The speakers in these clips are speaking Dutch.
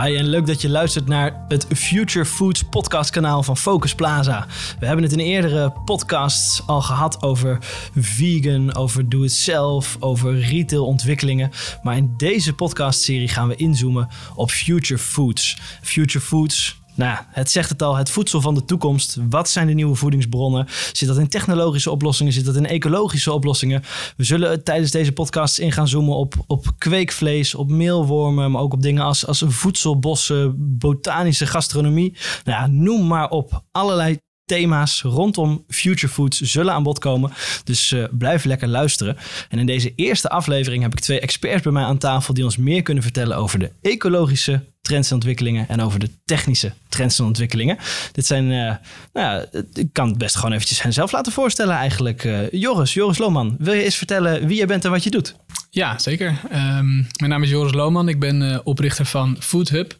Hi en leuk dat je luistert naar het Future Foods podcastkanaal van Focus Plaza. We hebben het in eerdere podcasts al gehad over vegan, over do-it-zelf, over retailontwikkelingen. Maar in deze podcastserie gaan we inzoomen op Future Foods. Future Foods, nou het zegt het al, het voedsel van de toekomst. Wat zijn de nieuwe voedingsbronnen? Zit dat in technologische oplossingen? Zit dat in ecologische oplossingen? We zullen tijdens deze podcast in gaan zoomen op, op kweekvlees, op meelwormen, maar ook op dingen als, als voedselbossen, botanische gastronomie. Nou ja, noem maar op. Allerlei thema's rondom future foods zullen aan bod komen. Dus uh, blijf lekker luisteren. En in deze eerste aflevering heb ik twee experts bij mij aan tafel die ons meer kunnen vertellen over de ecologische trends en ontwikkelingen en over de technische trends en ontwikkelingen. Dit zijn, uh, nou ja, ik kan het best gewoon eventjes hen zelf laten voorstellen eigenlijk. Uh, Joris, Joris Lohman, wil je eens vertellen wie je bent en wat je doet? Ja, zeker. Um, mijn naam is Joris Lohman. Ik ben uh, oprichter van Food Hub.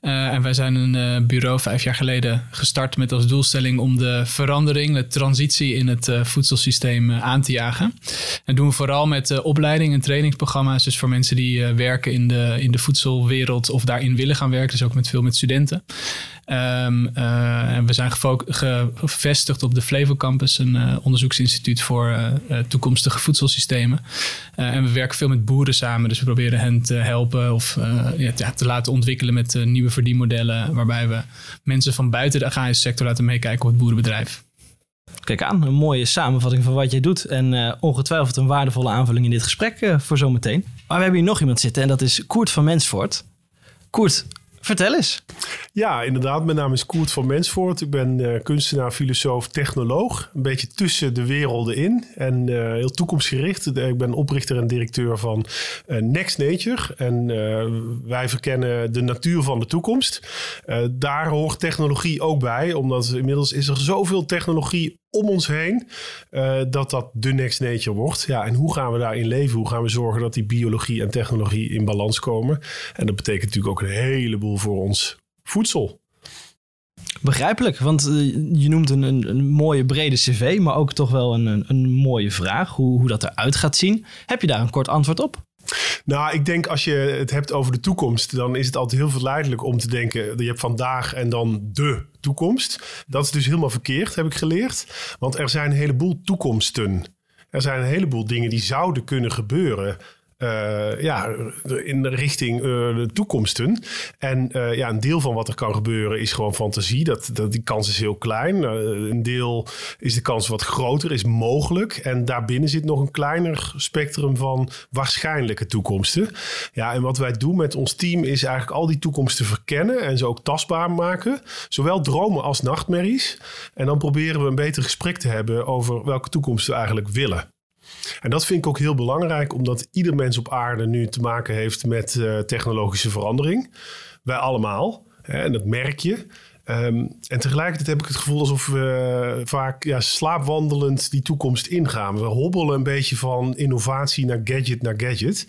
en wij zijn een bureau vijf jaar geleden gestart met als doelstelling om de verandering, de transitie in het voedselsysteem aan te jagen. En doen we vooral met opleiding en trainingsprogramma's. Dus voor mensen die werken in de, in de voedselwereld of daarin willen gaan werken. Dus ook met veel met studenten. Um, uh, en we zijn gevestigd op de Flevo Campus, een uh, onderzoeksinstituut voor uh, toekomstige voedselsystemen. en we werken veel met boeren samen, dus we proberen hen te helpen of ja, te laten ontwikkelen met nieuwe verdienmodellen, waarbij we mensen van buiten de agrarische sector laten meekijken op het boerenbedrijf. Kijk aan, een mooie samenvatting van wat jij doet en ongetwijfeld een waardevolle aanvulling in dit gesprek voor zometeen. Maar we hebben hier nog iemand zitten en dat is Koert van Mensvoort. Koert, vertel eens. Ja, inderdaad. Mijn naam is Koert van Mensvoort. Ik ben uh, kunstenaar, filosoof, technoloog. Een beetje tussen de werelden in. En uh, heel toekomstgericht. Ik ben oprichter en directeur van uh, Next Nature. En wij verkennen de natuur van de toekomst. daar hoort technologie ook bij. Omdat inmiddels is er zoveel technologie om ons heen, uh, dat dat de next nature wordt. Ja, en hoe gaan we daarin leven? Hoe gaan we zorgen dat die biologie en technologie in balans komen? En dat betekent natuurlijk ook een heleboel voor ons voedsel. Begrijpelijk, want uh, je noemt een, een, een, mooie brede cv, maar ook toch wel een, een, een mooie vraag, hoe, hoe dat eruit gaat zien. Heb je daar een kort antwoord op? Nou, ik denk als je het hebt over de toekomst, dan is het altijd heel verleidelijk om te denken: je hebt vandaag en dan de toekomst. Dat is dus helemaal verkeerd, heb ik geleerd. Want er zijn een heleboel toekomsten. Er zijn een heleboel dingen die zouden kunnen gebeuren. Uh, ja, in de richting uh, de toekomsten. En uh, ja, een deel van wat er kan gebeuren is gewoon fantasie. Dat, dat, die kans is heel klein. een deel is de kans wat groter, is mogelijk. En daarbinnen zit nog een kleiner spectrum van waarschijnlijke toekomsten. Ja, en wat wij doen met ons team is eigenlijk al die toekomsten verkennen en ze ook tastbaar maken. Zowel dromen als nachtmerries. En dan proberen we een beter gesprek te hebben over welke toekomst we eigenlijk willen. En dat vind ik ook heel belangrijk, omdat ieder mens op aarde nu te maken heeft met uh, technologische verandering. Wij allemaal. Hè, en dat merk je. Um, en tegelijkertijd heb ik het gevoel alsof we vaak ja, slaapwandelend die toekomst ingaan. We hobbelen een beetje van innovatie naar gadget naar gadget.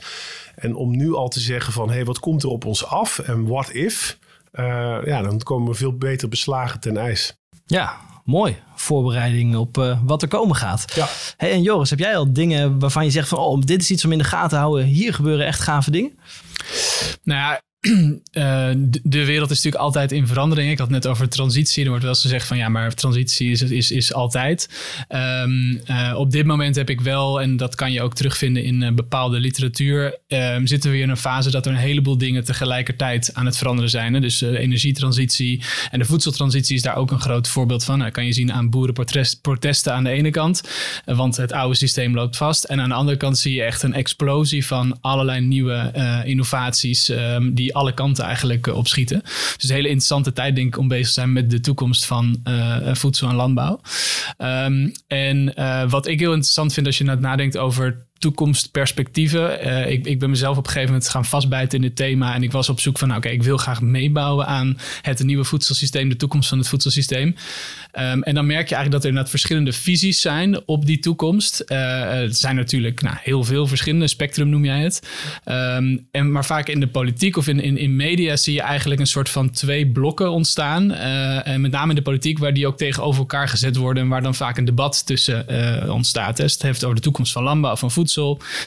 En om nu al te zeggen van, hé, hey, wat komt er op ons af en what if? Uh, ja, dan komen we veel beter beslagen ten ijs. Ja, mooi. Voorbereiding op uh, wat er komen gaat. Ja. Hey, en Joris, heb jij al dingen waarvan je zegt van... oh, dit is iets om in de gaten te houden. Hier gebeuren echt gave dingen? Nou ja, uh, de wereld is natuurlijk altijd in verandering. Ik had net over transitie. Er wordt wel eens gezegd van ja, maar transitie is, is, is altijd. Um, uh, op dit moment heb ik wel, en dat kan je ook terugvinden in uh, bepaalde literatuur, um, zitten we in een fase dat er een heleboel dingen tegelijkertijd aan het veranderen zijn. Dus de energietransitie en de voedseltransitie is daar ook een groot voorbeeld van. Dat kan je zien aan boerenprotesten aan de ene kant, want het oude systeem loopt vast. En aan de andere kant zie je echt een explosie van allerlei nieuwe innovaties um, die alle kanten eigenlijk uh, opschieten. Dus een hele interessante tijd denk ik om bezig te zijn met de toekomst van uh, voedsel en landbouw. Um, en wat ik heel interessant vind als je nadenkt over toekomstperspectieven. Uh, ik, ik ben mezelf op een gegeven moment gaan vastbijten in dit thema. En ik was op zoek van, nou, oké, ik wil graag meebouwen aan het nieuwe voedselsysteem, de toekomst van het voedselsysteem. Um, en dan merk je eigenlijk dat er inderdaad verschillende visies zijn op die toekomst. Uh, er zijn natuurlijk nou, heel veel verschillende, spectrum noem jij het. Um, en, maar vaak in de politiek of in, in, in media zie je eigenlijk een soort van twee blokken ontstaan. Uh, en met name in de politiek, waar die ook tegenover elkaar gezet worden en waar dan vaak een debat tussen ontstaat. Dus het heeft over de toekomst van landbouw, van voedsel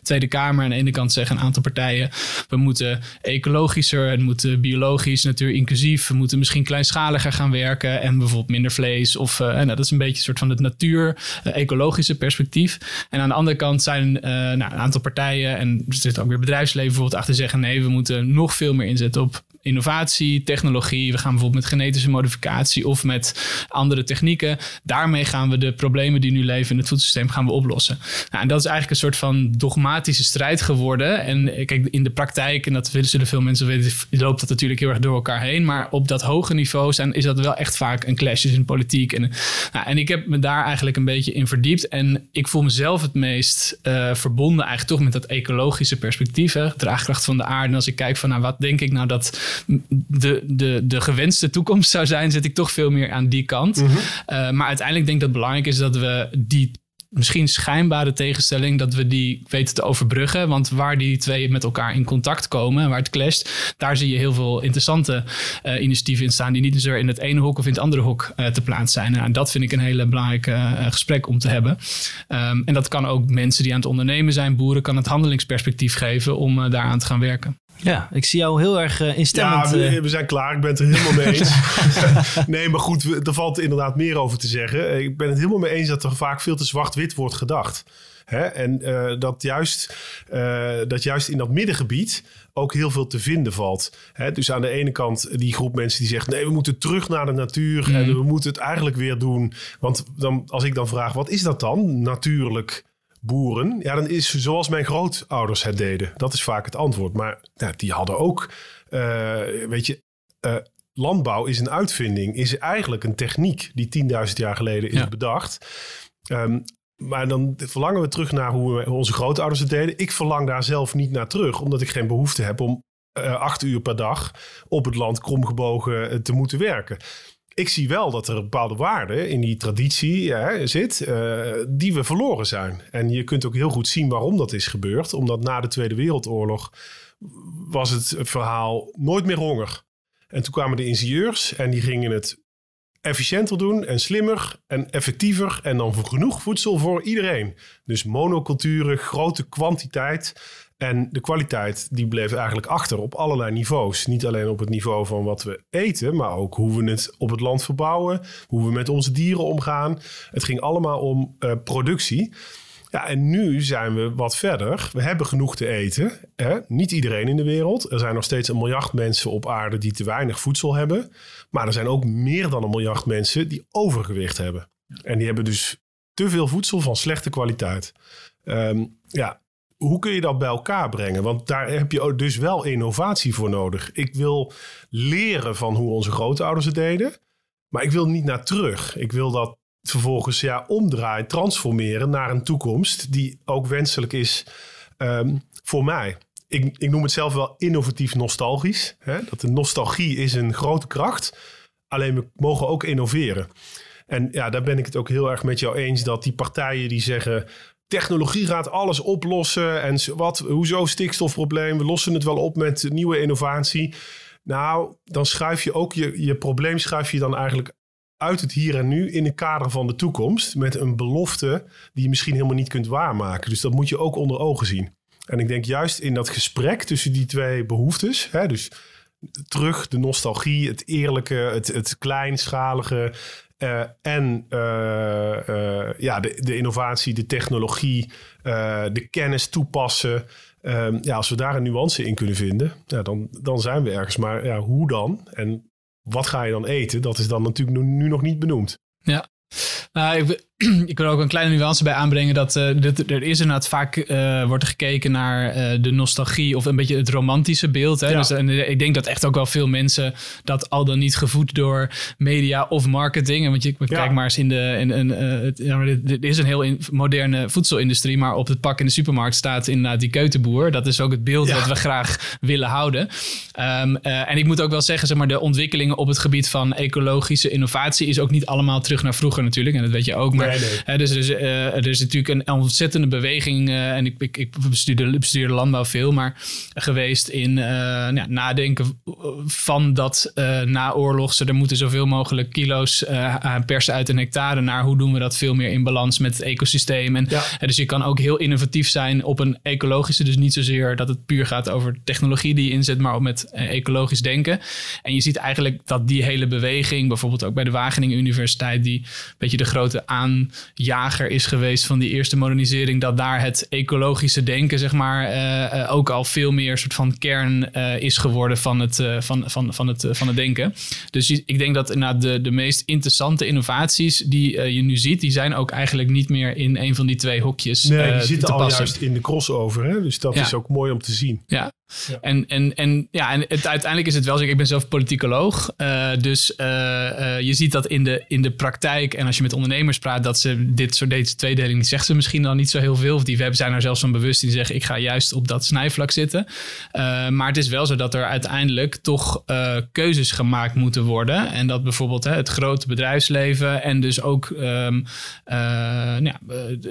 Tweede Kamer aan de ene kant zeggen een aantal partijen, we moeten ecologischer, het moet biologisch, natuur inclusief, we moeten misschien kleinschaliger gaan werken en bijvoorbeeld minder vlees. Of uh, dat is een beetje een soort van het natuur-ecologische perspectief. En aan de andere kant zijn nou, een aantal partijen en er zit ook weer bedrijfsleven bijvoorbeeld achter zeggen, nee, we moeten nog veel meer inzetten op innovatie, technologie. We gaan bijvoorbeeld met genetische modificatie of met andere technieken. Daarmee gaan we de problemen die nu leven in het voedselsysteem gaan we oplossen. Nou, en dat is eigenlijk een soort van dogmatische strijd geworden. En kijk, in de praktijk, en dat zullen veel mensen weten, loopt dat natuurlijk heel erg door elkaar heen. Maar op dat hoge niveau zijn, is dat wel echt vaak een clash in politiek. En, nou, en ik heb me daar eigenlijk een beetje in verdiept. En ik voel mezelf het meest uh, verbonden eigenlijk toch met dat ecologische perspectief. Hè, draagkracht van de aarde. En als ik kijk van nou, wat denk ik nou dat de, de, de gewenste toekomst zou zijn, zit ik toch veel meer aan die kant. Mhm. Eh, maar uiteindelijk denk ik dat het belangrijk is dat we die misschien schijnbare tegenstelling, dat we die weten te overbruggen. Want waar die twee met elkaar in contact komen, waar het clasht, daar zie je heel veel interessante uh, initiatieven in staan, die niet zozeer in het ene hok of in het andere hok uh, te plaatsen zijn. En dat vind ik een hele belangrijke uh, gesprek om te hebben. Um, en dat kan ook mensen die aan het ondernemen zijn, boeren, kan het handelingsperspectief geven om daaraan te gaan werken. Ja, ik zie jou heel erg uh, instemmend. Ja, we, we, zijn klaar. Ik ben het er helemaal mee eens. nee, maar goed, er valt inderdaad meer over te zeggen. Ik ben het helemaal mee eens dat er vaak veel te zwart-wit wordt gedacht. Hè? En uh, dat, juist, uh, dat juist in dat middengebied ook heel veel te vinden valt. Hè? Dus aan de ene kant die groep mensen die zegt... nee, we moeten terug naar de natuur mm. en we moeten het eigenlijk weer doen. Want dan, als ik dan vraag, wat is dat dan, natuurlijk boeren. Ja, dan is zoals mijn grootouders het deden. Dat is vaak het antwoord. Maar die hadden ook, uh, weet je, uh, landbouw is een uitvinding, is eigenlijk een techniek die 10.000 jaar geleden is ja. bedacht. Um, maar dan verlangen we terug naar hoe onze grootouders het deden. Ik verlang daar zelf niet naar terug, omdat ik geen behoefte heb om uh, acht uur per dag op het land kromgebogen te moeten werken ik zie wel dat er bepaalde waarden in die traditie ja, zit, uh, die we verloren zijn. En je kunt ook heel goed zien waarom dat is gebeurd. Omdat na de Tweede Wereldoorlog was het verhaal nooit meer honger. En toen kwamen de ingenieurs en die gingen het efficiënter doen en slimmer en effectiever en dan genoeg voedsel voor iedereen. Dus monoculturen, grote kwantiteit. En de kwaliteit die bleef eigenlijk achter op allerlei niveaus. Niet alleen op het niveau van wat we eten, maar ook hoe we het op het land verbouwen, hoe we met onze dieren omgaan. Het ging allemaal om uh, productie. Ja, en nu zijn we wat verder. We hebben genoeg te eten. Hè? Niet iedereen in de wereld. Er zijn nog steeds een miljard mensen op aarde die te weinig voedsel hebben. Maar er zijn ook meer dan een miljard mensen die overgewicht hebben. En die hebben dus te veel voedsel van slechte kwaliteit. Um, ja, hoe kun je dat bij elkaar brengen? Want daar heb je dus wel innovatie voor nodig. Ik wil leren van hoe onze grootouders het deden. Maar ik wil niet naar terug. Ik wil dat vervolgens ja, omdraaien, transformeren naar een toekomst die ook wenselijk is um, voor mij. Ik, ik, noem het zelf wel innovatief nostalgisch. Hè? Dat de nostalgie is een grote kracht. Alleen we mogen ook innoveren. En ja, daar ben ik het ook heel erg met jou eens dat die partijen die zeggen technologie gaat alles oplossen. En wat, hoezo stikstofprobleem? We lossen het wel op met nieuwe innovatie. Nou, dan schuif je ook je, je probleem schuif je dan eigenlijk uit het hier en nu in het kader van de toekomst. Met een belofte die je misschien helemaal niet kunt waarmaken. Dus dat moet je ook onder ogen zien. En ik denk juist in dat gesprek tussen die twee behoeftes. Hè, dus terug de nostalgie, het eerlijke, het, het kleinschalige. Uh, en uh, uh, ja, de, de, innovatie, de technologie, de kennis toepassen. Ehm, ja, als we daar een nuance in kunnen vinden, dan, dan zijn we ergens. Maar ja, hoe dan? En wat ga je dan eten? Dat is dan natuurlijk nu, nu nog niet benoemd. Ja, nou, ik, ik wil ook een kleine nuance bij aanbrengen dat uh, dit, er is inderdaad vaak uh, wordt gekeken naar uh, de nostalgie of een beetje het romantische beeld. Hè? Ja. Dus, en ik denk dat echt ook wel veel mensen dat al dan niet gevoed door media of marketing. Want je ja. kijk maar eens in de, in, in, het, ja, dit is een heel in, moderne voedselindustrie, maar op het pak in de supermarkt staat inderdaad die keutenboer. Dat is ook het beeld dat we graag willen houden. Um, en ik moet ook wel zeggen, zeg maar, de ontwikkelingen op het gebied van ecologische innovatie is ook niet allemaal terug naar vroeger natuurlijk. En dat weet je ook. Maar Hè, dus, dus er is natuurlijk een ontzettende beweging. en ik, ik, ik bestuurde, bestuurde landbouw veel, maar geweest in nou, nadenken van dat naoorlogs. Er moeten zoveel mogelijk kilo's persen uit een hectare naar hoe doen we dat veel meer in balans met het ecosysteem. En, dus je kan ook heel innovatief zijn op een ecologische. Dus niet zozeer dat het puur gaat over technologie die je inzet, maar ook met ecologisch denken. En je ziet eigenlijk dat die hele beweging, bijvoorbeeld ook bij de Wageningen Universiteit, die beetje de grote aanjager is geweest van die eerste modernisering, dat daar het ecologische denken, zeg maar, uh, ook al veel meer soort van kern uh, is geworden van het, uh, van, van, van, het, van het denken. Dus ik denk dat nou, de, de meest interessante innovaties die je nu ziet, die zijn ook eigenlijk niet meer in een van die twee hokjes. Nee, die zitten al juist in de crossover. Hè? Dus dat is ook mooi om te zien. Ja, en, en, en, ja, en het, uiteindelijk is het wel zo. Ik ben zelf politicoloog. Uh, dus uh, uh, je ziet dat in de, in de praktijk. En als je met ondernemers praat, dat ze dit soort deze tweedeling, zeggen ze misschien dan niet zo heel veel. Of die zijn er zelfs van bewust. Die zeggen: ik ga juist op dat snijvlak zitten. maar het is wel zo dat er uiteindelijk toch keuzes gemaakt moeten worden. En dat bijvoorbeeld hè, het grote bedrijfsleven en dus ook um, ja,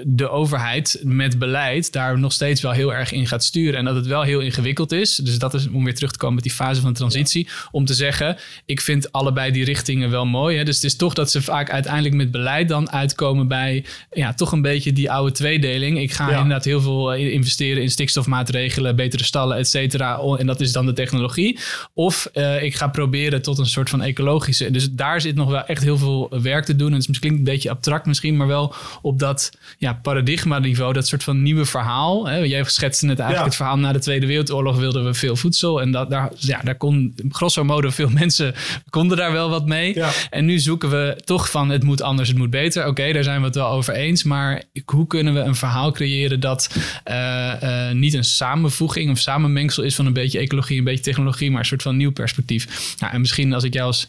de overheid met beleid daar nog steeds wel heel erg in gaat sturen. En dat het wel heel ingewikkeld is. Dus dat is om weer terug te komen met die fase van transitie. Om te zeggen, ik vind allebei die richtingen wel mooi. Hè? Dus het is toch dat ze vaak uiteindelijk met beleid dan uitkomen bij ja, toch een beetje die oude tweedeling. Ik ga inderdaad heel veel eh, investeren in stikstofmaatregelen, betere stallen, et cetera. En dat is dan de technologie. Of uh, ik ga proberen tot een soort van ecologische. Dus daar zit nog wel echt heel veel werk te doen. En het is misschien een beetje abstract misschien, maar wel op dat ja, paradigma niveau, dat soort van nieuwe verhaal. Hè? Jij schetste net eigenlijk het verhaal na de Tweede Wereldoorlog wilden we veel voedsel. En dat, daar, ja, daar kon grosso modo veel mensen konden daar wel wat mee. En nu zoeken we toch van het moet anders, het moet beter. Oké, daar zijn we het wel over eens. Maar hoe kunnen we een verhaal creëren dat uh, uh, niet een samenvoeging of samenmengsel is van een beetje ecologie, een beetje technologie, maar een soort van nieuw perspectief. Nou, en misschien als ik jou als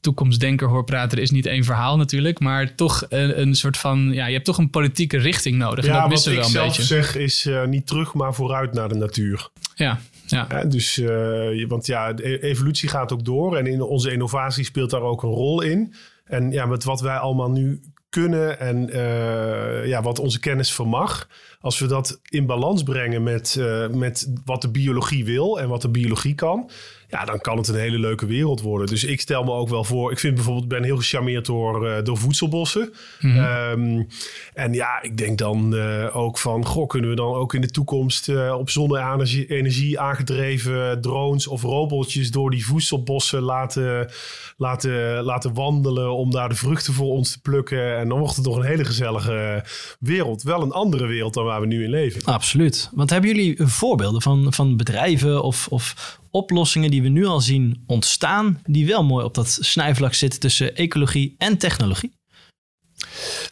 toekomstdenker hoor praten, er is niet één verhaal natuurlijk, maar toch een, een soort van, ja, je hebt toch een politieke richting nodig. Ja, en dat missen we wel een beetje. Wat ik zelf zeg is uh, niet terug, maar vooruit naar de natuur. Ja, ja. dus, uh, want ja, de evolutie gaat ook door en in onze innovatie speelt daar ook een rol in. En ja, met wat wij allemaal nu kunnen en uh, ja, wat onze kennis vermag. Als we dat in balans brengen met, uh, met wat de biologie wil en wat de biologie kan ja, dan kan het een hele leuke wereld worden. Dus ik stel me ook wel voor. Ik vind bijvoorbeeld, ben heel gecharmeerd door, uh, door voedselbossen. Mm um, en ja, ik denk dan uh, ook van, goh, kunnen we dan ook in de toekomst uh, op zonne-energie aangedreven drones of robotjes door die voedselbossen laten, laten, laten wandelen om daar de vruchten voor ons te plukken. En dan wordt het toch een hele gezellige wereld. Wel een andere wereld dan waar we nu in leven. Absoluut. Want hebben jullie voorbeelden van, van bedrijven of, of oplossingen die we nu al zien ontstaan, die wel mooi op dat snijvlak zitten tussen ecologie en technologie?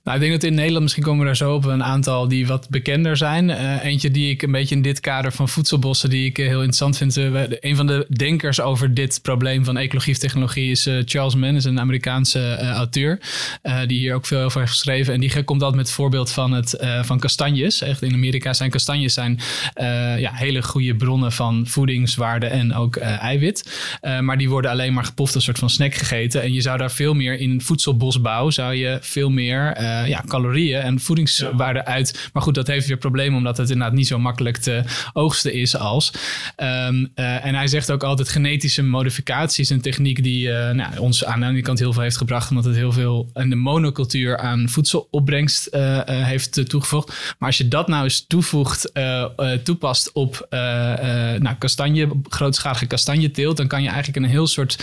Nou, ik denk dat in Nederland, misschien komen we daar zo op, een aantal die wat bekender zijn. Uh, eentje die ik een beetje in dit kader van voedselbossen, die ik heel interessant vind. Uh, een van de denkers over dit probleem van ecologie technologie is Charles Mann, is een Amerikaanse auteur, die hier ook veel over heeft geschreven. En die komt altijd met het voorbeeld van, het, van kastanjes. Echt in Amerika zijn kastanjes zijn, ja, hele goede bronnen van voedingswaarde en ook eiwit. maar die worden alleen maar gepoft als een soort van snack gegeten. En je zou daar veel meer in voedselbosbouw, zou je veel meer uh, ja, calorieën en voedingswaarde uit. Maar goed, dat heeft weer problemen omdat het inderdaad niet zo makkelijk te oogsten is als. Um, uh, en hij zegt ook altijd genetische modificatie is een techniek die uh, nou, ons aan de ene kant heel veel heeft gebracht. Omdat het heel veel in de monocultuur aan voedselopbrengst heeft toegevoegd. Maar als je dat nou eens toevoegt, toepast op nou, kastanje, grootschalige kastanjeteelt, dan kan je eigenlijk een heel soort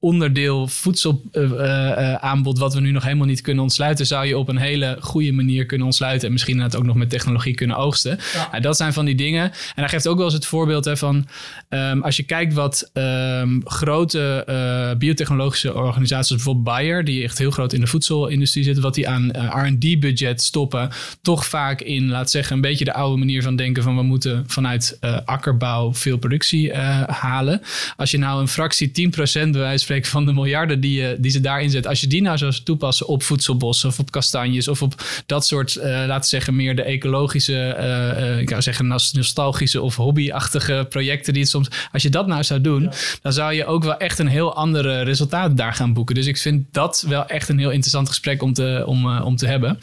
onderdeel voedselaanbod wat we nu nog helemaal niet kunnen ontsluiten, zou je op een hele goede manier kunnen ontsluiten en misschien het ook nog met technologie kunnen oogsten. Ja. dat zijn van die dingen. En hij geeft ook wel eens het voorbeeld hè, van um, als je kijkt wat um, grote uh, biotechnologische organisaties, bijvoorbeeld Bayer, die echt heel groot in de voedselindustrie zitten, wat die aan uh, R&D-budget stoppen, toch vaak in, laat zeggen, een beetje de oude manier van denken van we moeten vanuit uh, akkerbouw veel productie halen. Als je nou een fractie 10% bewijs spreken van de miljarden die, je, die ze daarin zetten. Als je die nou zou toepassen op voedselbossen of op kastanjes of op dat soort, uh, laten we zeggen, meer de ecologische, uh, ik zou zeggen nostalgische of hobbyachtige projecten die het soms. Als je dat nou zou doen, dan zou je ook wel echt een heel andere resultaat daar gaan boeken. Dus ik vind dat wel echt een heel interessant gesprek om te, om, om te hebben.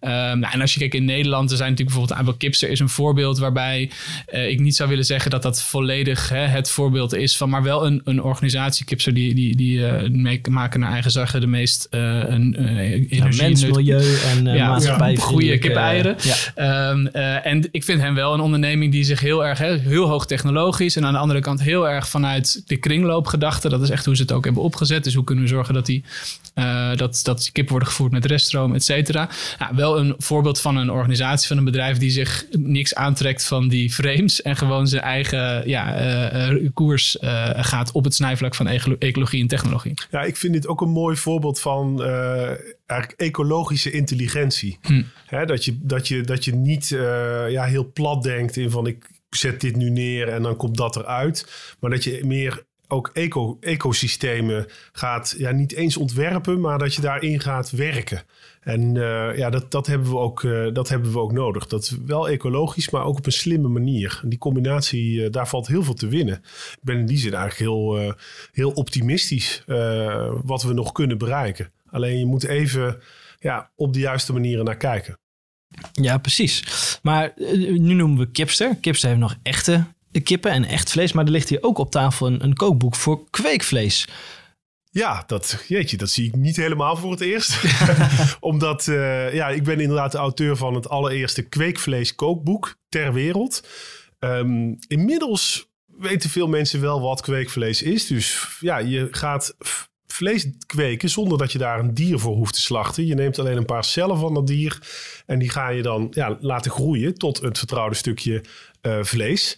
Ehm, nou, en als je kijkt in Nederland, er zijn natuurlijk bijvoorbeeld een aantal Kipster is een voorbeeld waarbij ik niet zou willen zeggen dat dat volledig hè, het voorbeeld is van, maar wel een, een organisatie, Kipser, die, die, die uh, maken naar eigen zeggen de meest uh, een, uh, energie, mens, milieu en uh, ja, maatschappij. Goede kip-eieren. Ja. Um, en ik vind hem wel een onderneming die zich heel erg, heel hoog technologisch en aan de andere kant heel erg vanuit de kringloopgedachte, dat is echt hoe ze het ook hebben opgezet. Dus hoe kunnen we zorgen dat die, dat, dat kippen worden gevoerd met reststroom, et cetera. Ja, wel een voorbeeld van een organisatie, van een bedrijf die zich niks aantrekt van die frames en gewoon zijn eigen ja, koers gaat op het snijvlak van ecologie en technologie. Ja, ik vind dit ook een mooi voorbeeld van uh, eigenlijk ecologische intelligentie. Hm. dat, je, dat, je, dat je niet uh, ja, heel plat denkt in van ik zet dit nu neer en dan komt dat eruit. Maar dat je meer ook eco, ecosystemen gaat, ja, niet eens ontwerpen, maar dat je daarin gaat werken. En uh, ja, dat, dat, hebben we ook, uh, dat hebben we ook nodig. Dat wel ecologisch, maar ook op een slimme manier. En die combinatie, uh, daar valt heel veel te winnen. Ik ben in die zin eigenlijk heel, heel optimistisch wat we nog kunnen bereiken. Alleen je moet even ja, op de juiste manieren naar kijken. Ja, precies. Maar nu noemen we Kipster. Kipster heeft nog echte kippen en echt vlees. Maar er ligt hier ook op tafel een, een kookboek voor kweekvlees. Ja, dat, jeetje, dat zie ik niet helemaal voor het eerst. Omdat, uh, ja, ik ben inderdaad de auteur van het allereerste kweekvlees kookboek ter wereld. Um, inmiddels weten veel mensen wel wat kweekvlees is. Dus ja, je gaat vlees kweken zonder dat je daar een dier voor hoeft te slachten. Je neemt alleen een paar cellen van dat dier en die ga je dan ja, laten groeien tot het vertrouwde stukje uh, vlees.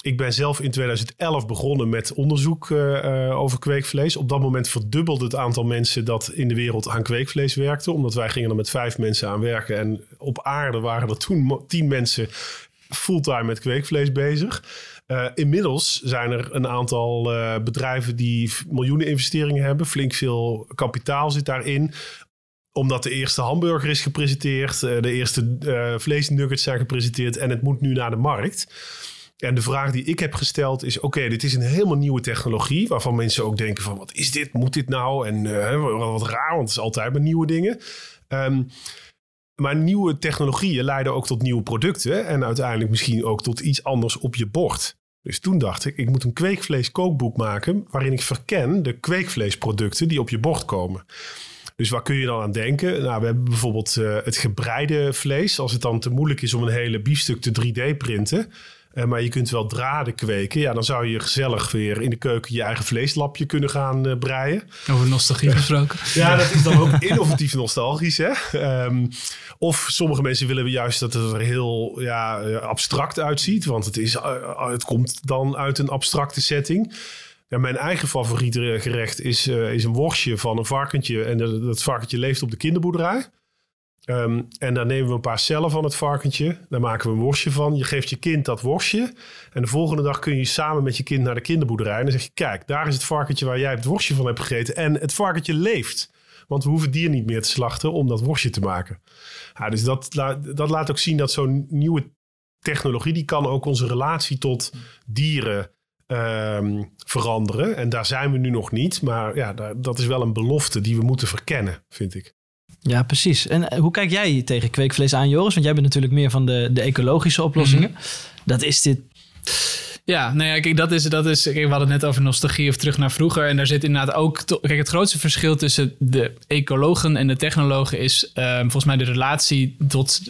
Ik ben zelf in 2011 begonnen met onderzoek uh, over kweekvlees. Op dat moment verdubbelde het aantal mensen dat in de wereld aan kweekvlees werkte. Omdat wij gingen er met vijf mensen aan werken. En op aarde waren er toen tien mensen fulltime met kweekvlees bezig. Uh, inmiddels zijn er een aantal bedrijven die miljoenen investeringen hebben. Flink veel kapitaal zit daarin omdat de eerste hamburger is gepresenteerd, de eerste vleesnuggets zijn gepresenteerd en het moet nu naar de markt. En de vraag die ik heb gesteld is: oké, dit is een helemaal nieuwe technologie. Waarvan mensen ook denken: van wat is dit? Moet dit nou? En uh, wat raar, want het is altijd met nieuwe dingen. Um, maar nieuwe technologieën leiden ook tot nieuwe producten. En uiteindelijk misschien ook tot iets anders op je bord. Dus toen dacht ik, ik moet een kweekvlees kookboek maken. waarin ik verken de kweekvleesproducten die op je bord komen. Dus waar kun je dan aan denken? Nou, we hebben bijvoorbeeld uh, het gebreide vlees. Als het dan te moeilijk is om een hele biefstuk te 3D-printen uh, maar je kunt wel draden kweken. Ja, dan zou je gezellig weer in de keuken je eigen vleeslapje kunnen gaan uh, breien. Over nostalgie gesproken. ja, dat is dan ook innovatief nostalgisch. Hè? Um, of sommige mensen willen juist dat het er heel ja, eh, abstract uitziet. Want het, is, uh, het komt dan uit een abstracte setting. Ja, mijn eigen favoriete gerecht is, is een worstje van een varkentje. En dat, dat varkentje leeft op de kinderboerderij. Um, en dan nemen we een paar cellen van het varkentje. Daar maken we een worstje van. Je geeft je kind dat worstje. En de volgende dag kun je samen met je kind naar de kinderboerderij. En dan zeg je, kijk, daar is het varkentje waar jij het worstje van hebt gegeten. En het varkentje leeft. Want we hoeven dier niet meer te slachten om dat worstje te maken. Dus dat, dat laat ook zien dat zo'n nieuwe technologie... die kan ook onze relatie tot dieren um, veranderen. En daar zijn we nu nog niet. Maar ja, dat is wel een belofte die we moeten verkennen, vind ik. Ja, precies. En eh, hoe kijk jij tegen kweekvlees aan, Joris? Want jij bent natuurlijk meer van de, de ecologische oplossingen. Mhm. Dat is dit ja, nou ja, kijk, dat is, dat is, kijk, we hadden het net over nostalgie of terug naar vroeger. En daar zit inderdaad ook, kijk, het grootste verschil tussen de ecologen en de technologen is um, volgens mij de relatie tot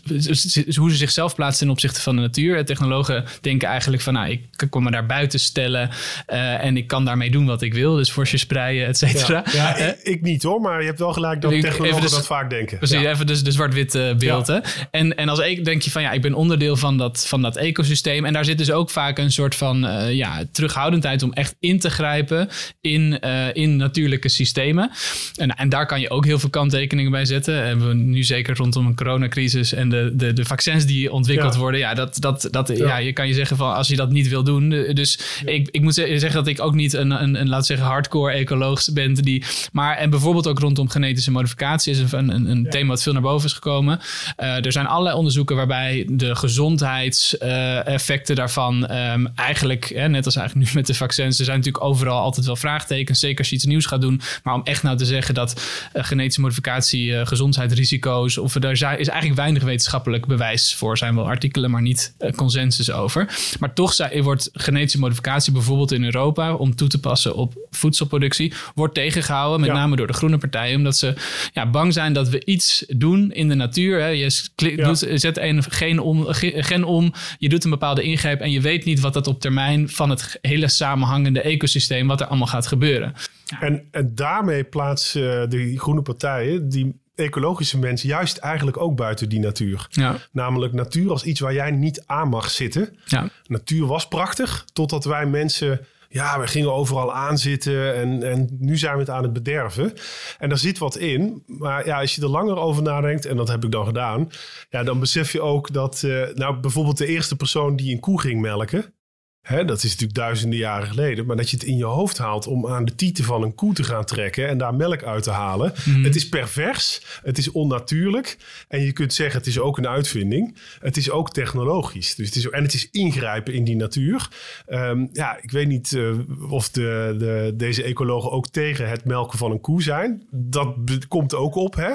hoe ze zichzelf plaatsen ten opzichte van de natuur. De technologen denken eigenlijk van, nou, ik kan me daar buiten stellen uh, en ik kan daarmee doen wat ik wil. Dus voor je spreiden, et cetera. Ja, ja uh, ik, niet hoor, maar je hebt wel gelijk dat technologen dus, dat vaak denken. Precies, even dus de zwart-wit beeld. Hè? En, en als ik denk je van, ja, ik ben onderdeel van dat, van dat ecosysteem. En daar zit dus ook vaak vaak een soort van uh, ja, terughoudendheid om echt in te grijpen in, uh, in natuurlijke systemen. En, en daar kan je ook heel veel kanttekeningen bij zetten. En we nu zeker rondom een coronacrisis en de, de, de vaccins die ontwikkeld worden. Ja, dat, dat, dat, ja. je kan je zeggen van als je dat niet wil doen. Dus ik, ik moet zeggen dat ik ook niet een, een, een laat zeggen, hardcore ecoloog ben. Die, maar en bijvoorbeeld ook rondom genetische modificatie is een, een, een thema wat veel naar boven is gekomen. Uh, er zijn allerlei onderzoeken waarbij de gezondheidseffecten uh, um, eigenlijk, net als eigenlijk nu met de vaccins, er zijn natuurlijk overal altijd wel vraagtekens. Zeker als je iets nieuws gaat doen. Maar om echt nou te zeggen dat uh, genetische modificatie gezondheidsrisico's, of er is eigenlijk weinig wetenschappelijk bewijs voor. zijn wel artikelen, maar niet consensus over. Maar toch wordt genetische modificatie bijvoorbeeld in Europa om toe te passen op voedselproductie, wordt tegengehouden, met name door de groene partijen, omdat ze ja, bang zijn dat we iets doen in de natuur. Hè. Je doet, zet een gen om, gen om, je doet een bepaalde ingreep en je weet niet wat dat op termijn van het hele samenhangende ecosysteem, wat er allemaal gaat gebeuren. En, en daarmee plaatsen de groene partijen die ecologische mensen juist eigenlijk ook buiten die natuur. Ja. Namelijk natuur als iets waar jij niet aan mag zitten. Ja. Natuur was prachtig, totdat wij mensen ja, we gingen overal aanzitten en, en nu zijn we het aan het bederven. En daar zit wat in. Maar ja, als je er langer over nadenkt, en dat heb ik dan gedaan, ja, dan besef je ook dat, uh, nou, bijvoorbeeld de eerste persoon die een koe ging melken, Hè, dat is natuurlijk duizenden jaren geleden. Maar dat je het in je hoofd haalt om aan de tieten van een koe te gaan trekken en daar melk uit te halen. Mhm. Het is pervers. Het is onnatuurlijk. En je kunt zeggen, het is ook een uitvinding. Het is ook technologisch. Dus het is, en het is ingrijpen in die natuur. Ehm, ja, ik weet niet uh, of de, de, deze ecologen ook tegen het melken van een koe zijn. Dat komt ook op. Hè?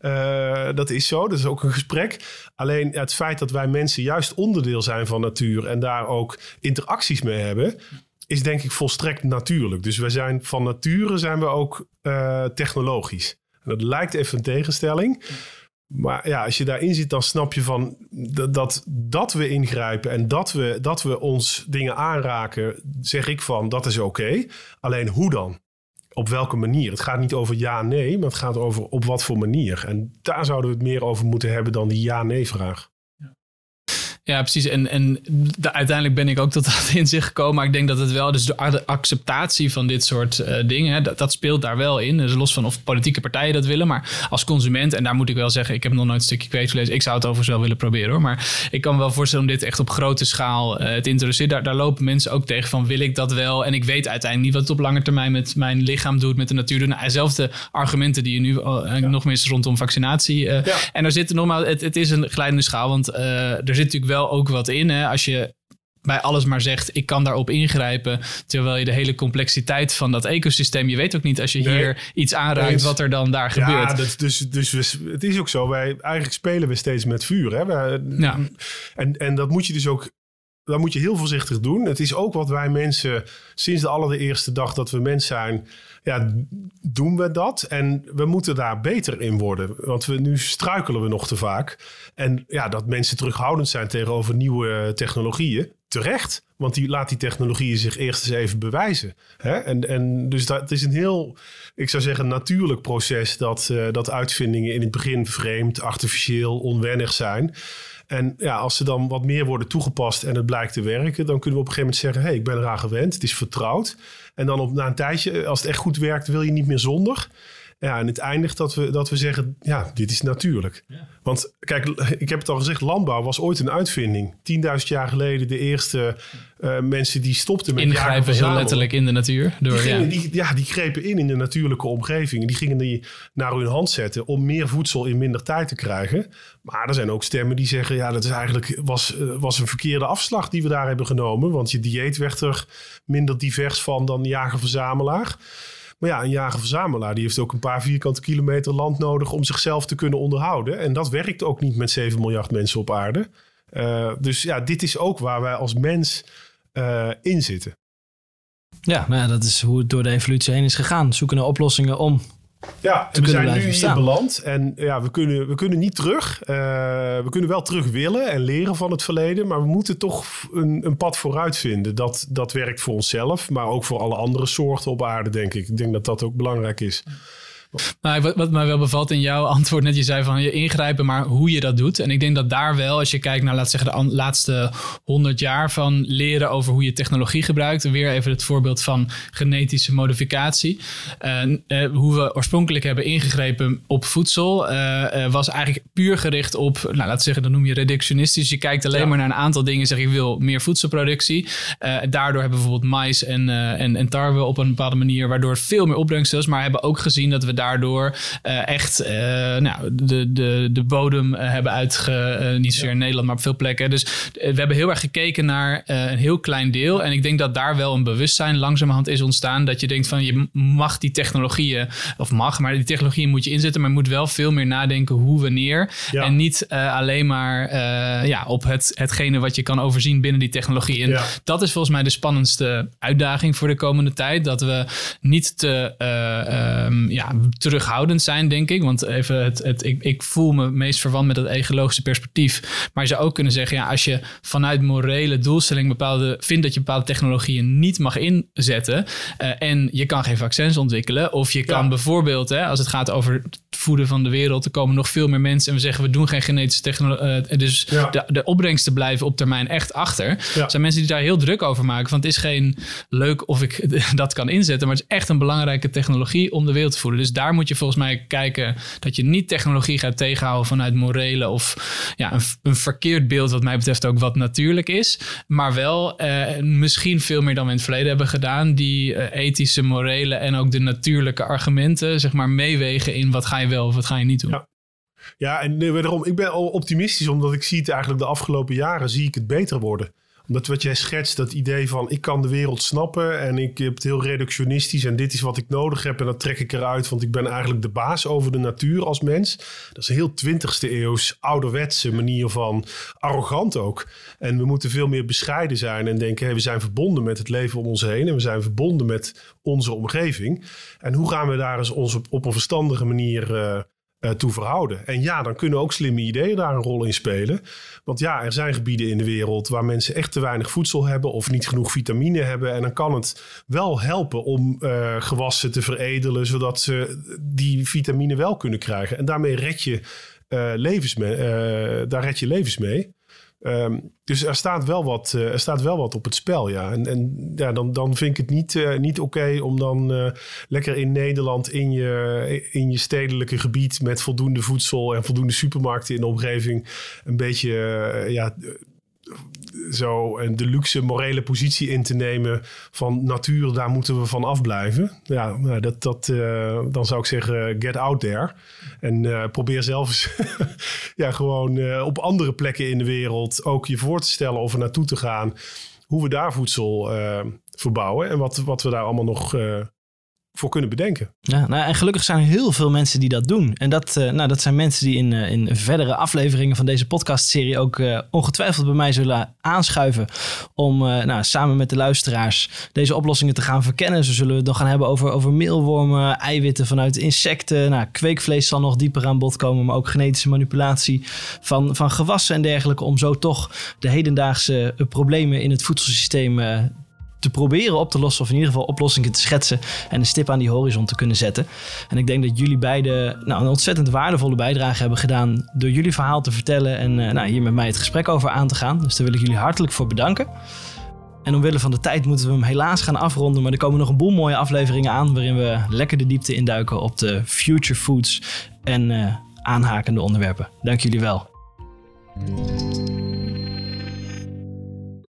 Uh, dat is zo. Dat is ook een gesprek. Alleen het feit dat wij mensen juist onderdeel zijn van natuur en daar ook interactie acties mee hebben, is denk ik volstrekt natuurlijk. Dus we zijn van nature zijn we ook uh, technologisch. dat lijkt even een tegenstelling. Maar ja, als je daarin zit, dan snap je van dat, dat we ingrijpen en dat we, dat we ons dingen aanraken, zeg ik van dat is oké. Alleen hoe dan? Op welke manier? Het gaat niet over ja, nee, maar het gaat over op wat voor manier. En daar zouden we het meer over moeten hebben dan die ja-nee-vraag. Ja, precies. En, en uiteindelijk ben ik ook tot dat inzicht gekomen. Maar ik denk dat het wel, dus de acceptatie van dit soort uh, dingen, dat, dat, speelt daar wel in. Dus los van of politieke partijen dat willen. Maar als consument, en daar moet ik wel zeggen, ik heb nog nooit een stukje kweet gelezen. Ik zou het overigens wel willen proberen hoor. Maar ik kan me wel voorstellen om dit echt op grote schaal uh, te introduceren. Daar, daar lopen mensen ook tegen van, wil ik dat wel? En ik weet uiteindelijk niet wat het op lange termijn met mijn lichaam doet, met de natuur. Nou, dezelfde argumenten die je nu uh, nog meer rondom vaccinatie. Ja. En er zitten nogmaals, het, het is een glijdende schaal. Want er zit natuurlijk wel ook wat in. Hè? Als je bij alles maar zegt, ik kan daarop ingrijpen. Terwijl je de hele complexiteit van dat ecosysteem, je weet ook niet als je hier iets aanraakt, wat er dan daar gebeurt. Ja, dat, dus, dus we, het is ook zo. Wij, eigenlijk spelen we steeds met vuur. Hè? ja. en, en dat moet je dus ook dat moet je heel voorzichtig doen. Het is ook wat wij mensen sinds de allereerste dag dat we mens zijn, ja, doen we dat. En we moeten daar beter in worden. Want we, nu struikelen we nog te vaak. En ja, dat mensen terughoudend zijn tegenover nieuwe technologieën. Terecht, want die laat die technologieën zich eerst eens even bewijzen. Hè? En, en dus dat is een heel, ik zou zeggen, natuurlijk proces dat, uh, dat uitvindingen in het begin vreemd, artificieel, onwennig zijn. En ja, als ze dan wat meer worden toegepast en het blijkt te werken, dan kunnen we op een gegeven moment zeggen: hé, hey, ik ben eraan gewend, het is vertrouwd. En dan op, na een tijdje, als het echt goed werkt, wil je niet meer zonder. Ja, en het eindigt dat we, dat we zeggen, ja, dit is natuurlijk. Want kijk, ik heb het al gezegd, landbouw was ooit een uitvinding. 10.000 jaar geleden de eerste uh, mensen die stopten met Ingrijpen heel letterlijk in de natuur. Door, die, gingen, ja. Die, ja, die grepen in in de natuurlijke omgeving. Die gingen die naar hun hand zetten om meer voedsel in minder tijd te krijgen. Maar er zijn ook stemmen die zeggen, ja, dat is eigenlijk was, uh, was een verkeerde afslag die we daar hebben genomen. Want je dieet werd er minder divers van dan jager-verzamelaar. Maar ja, een jager-verzamelaar die heeft ook een paar vierkante kilometer land nodig om zichzelf te kunnen onderhouden. En dat werkt ook niet met 7 miljard mensen op aarde. Uh, dus ja, dit is ook waar wij als mens uh, in zitten. Ja, nou ja, dat is hoe het door de evolutie heen is gegaan. Zoeken naar oplossingen om ja, we zijn nu hier beland en ja, we kunnen, we kunnen niet terug. Uh, we kunnen wel terug willen en leren van het verleden, maar we moeten toch een, een pad vooruit vinden. Dat, dat werkt voor onszelf, maar ook voor alle andere soorten op aarde, denk ik. Ik denk dat dat ook belangrijk is. Nou, wat, mij wel bevalt in jouw antwoord net, je zei van je ingrijpen, maar hoe je dat doet. En ik denk dat daar wel, als je kijkt naar, laat zeggen, de laatste honderd jaar van leren over hoe je technologie gebruikt. Weer even het voorbeeld van genetische modificatie. Uh, uh, hoe we oorspronkelijk hebben ingegrepen op voedsel, uh, was eigenlijk puur gericht op, nou, laten we zeggen, dan noem je reductionistisch. Je kijkt alleen maar naar een aantal dingen, zeg je wil meer voedselproductie. daardoor hebben bijvoorbeeld mais en, en, en tarwe op een bepaalde manier, waardoor veel meer opbrengst is. Maar hebben ook gezien dat we daardoor echt nou, de, de, de bodem hebben uitge, niet zozeer in Nederland, maar op veel plekken. Dus we hebben heel erg gekeken naar een heel klein deel. En ik denk dat daar wel een bewustzijn langzamerhand is ontstaan. Dat je denkt van je mag die technologieën, of mag, maar die technologieën moet je inzetten. Maar je moet wel veel meer nadenken hoe, wanneer. En niet uh, alleen maar uh, ja, op het, hetgene wat je kan overzien binnen die technologie. En dat is volgens mij de spannendste uitdaging voor de komende tijd. Dat we niet te uh, um, ja, terughoudend zijn, denk ik. Want even het, het, ik, ik voel me meest verwant met het ecologische perspectief. Maar je zou ook kunnen zeggen, ja, als je vanuit morele doelstelling bepaalde, vindt dat je bepaalde technologieën niet mag inzetten. Uh, en je kan geen vaccins ontwikkelen. Of je kan bijvoorbeeld, hè, als het gaat over het voeden van de wereld, er komen nog veel meer mensen en we zeggen we doen geen genetische technologie. Uh, dus de, de opbrengsten blijven op termijn echt achter. Er zijn mensen die daar heel druk over maken. Van het is geen leuk of ik dat kan inzetten, maar het is echt een belangrijke technologie om de wereld te voeden. Dus daar moet je volgens mij kijken dat je niet technologie gaat tegenhouden vanuit morele of ja, een, een verkeerd beeld, wat mij betreft ook wat natuurlijk is. Maar wel uh, misschien veel meer dan we in het verleden hebben gedaan, die uh, ethische, morele en ook de natuurlijke argumenten, zeg maar, meewegen in wat ga je wel of wat ga je niet doen. Ja. Ja, en wederom, ik ben optimistisch omdat ik zie het eigenlijk de afgelopen jaren zie ik het beter worden omdat wat jij schetst, dat idee van ik kan de wereld snappen en ik heb het heel reductionistisch en dit is wat ik nodig heb en dat trek ik eruit, want ik ben eigenlijk de baas over de natuur als mens. Dat is een heel 20ste eeuws ouderwetse manier van arrogant ook. En we moeten veel meer bescheiden zijn en denken, we zijn verbonden met het leven om ons heen en we zijn verbonden met onze omgeving. En hoe gaan we daar eens ons op, een verstandige manier uh, uh, toe verhouden. En ja, dan kunnen ook slimme ideeën daar een rol in spelen. Want ja, er zijn gebieden in de wereld waar mensen echt te weinig voedsel hebben of niet genoeg vitamine hebben. En dan kan het wel helpen om uh, gewassen te veredelen, zodat ze die vitamine wel kunnen krijgen. En daarmee red je, uh, levens daar red je levens mee. Um, dus er staat, wel wat, uh, er staat wel wat op het spel, ja. En, en ja, dan, dan vind ik het niet, uh, niet oké om dan uh, lekker in Nederland in je, in je stedelijke gebied met voldoende voedsel en voldoende supermarkten in de omgeving een beetje ja, zo de luxe morele positie in te nemen van natuur, daar moeten we van afblijven. Ja, nou, dat, dat, uh, dan zou ik zeggen, get out there. En uh, probeer zelf eens ja, gewoon uh, op andere plekken in de wereld ook je voor te stellen of er naartoe te gaan. Hoe we daar voedsel verbouwen en wat, wat we daar allemaal nog voor kunnen bedenken. Ja, nou, en gelukkig zijn er heel veel mensen die dat doen. En dat, uh, nou, dat zijn mensen die in, uh, in verdere afleveringen van deze podcastserie ook uh, ongetwijfeld bij mij zullen aanschuiven. Om nou, samen met de luisteraars deze oplossingen te gaan verkennen. Zo zullen het nog gaan hebben over, over meelwormen, eiwitten vanuit insecten. Nou, kweekvlees zal nog dieper aan bod komen, maar ook genetische manipulatie van, van gewassen en dergelijke. Om zo toch de hedendaagse problemen in het voedselsysteem te proberen op te lossen, of in ieder geval oplossingen te schetsen en een stip aan die horizon te kunnen zetten. En ik denk dat jullie beiden nou, een ontzettend waardevolle bijdrage hebben gedaan door jullie verhaal te vertellen en uh, nou, hier met mij het gesprek over aan te gaan. Dus daar wil ik jullie hartelijk voor bedanken. En omwille van de tijd moeten we hem helaas gaan afronden. Maar er komen nog een boel mooie afleveringen aan. waarin we lekker de diepte induiken op de future foods en uh, aanhakende onderwerpen. Dank jullie wel.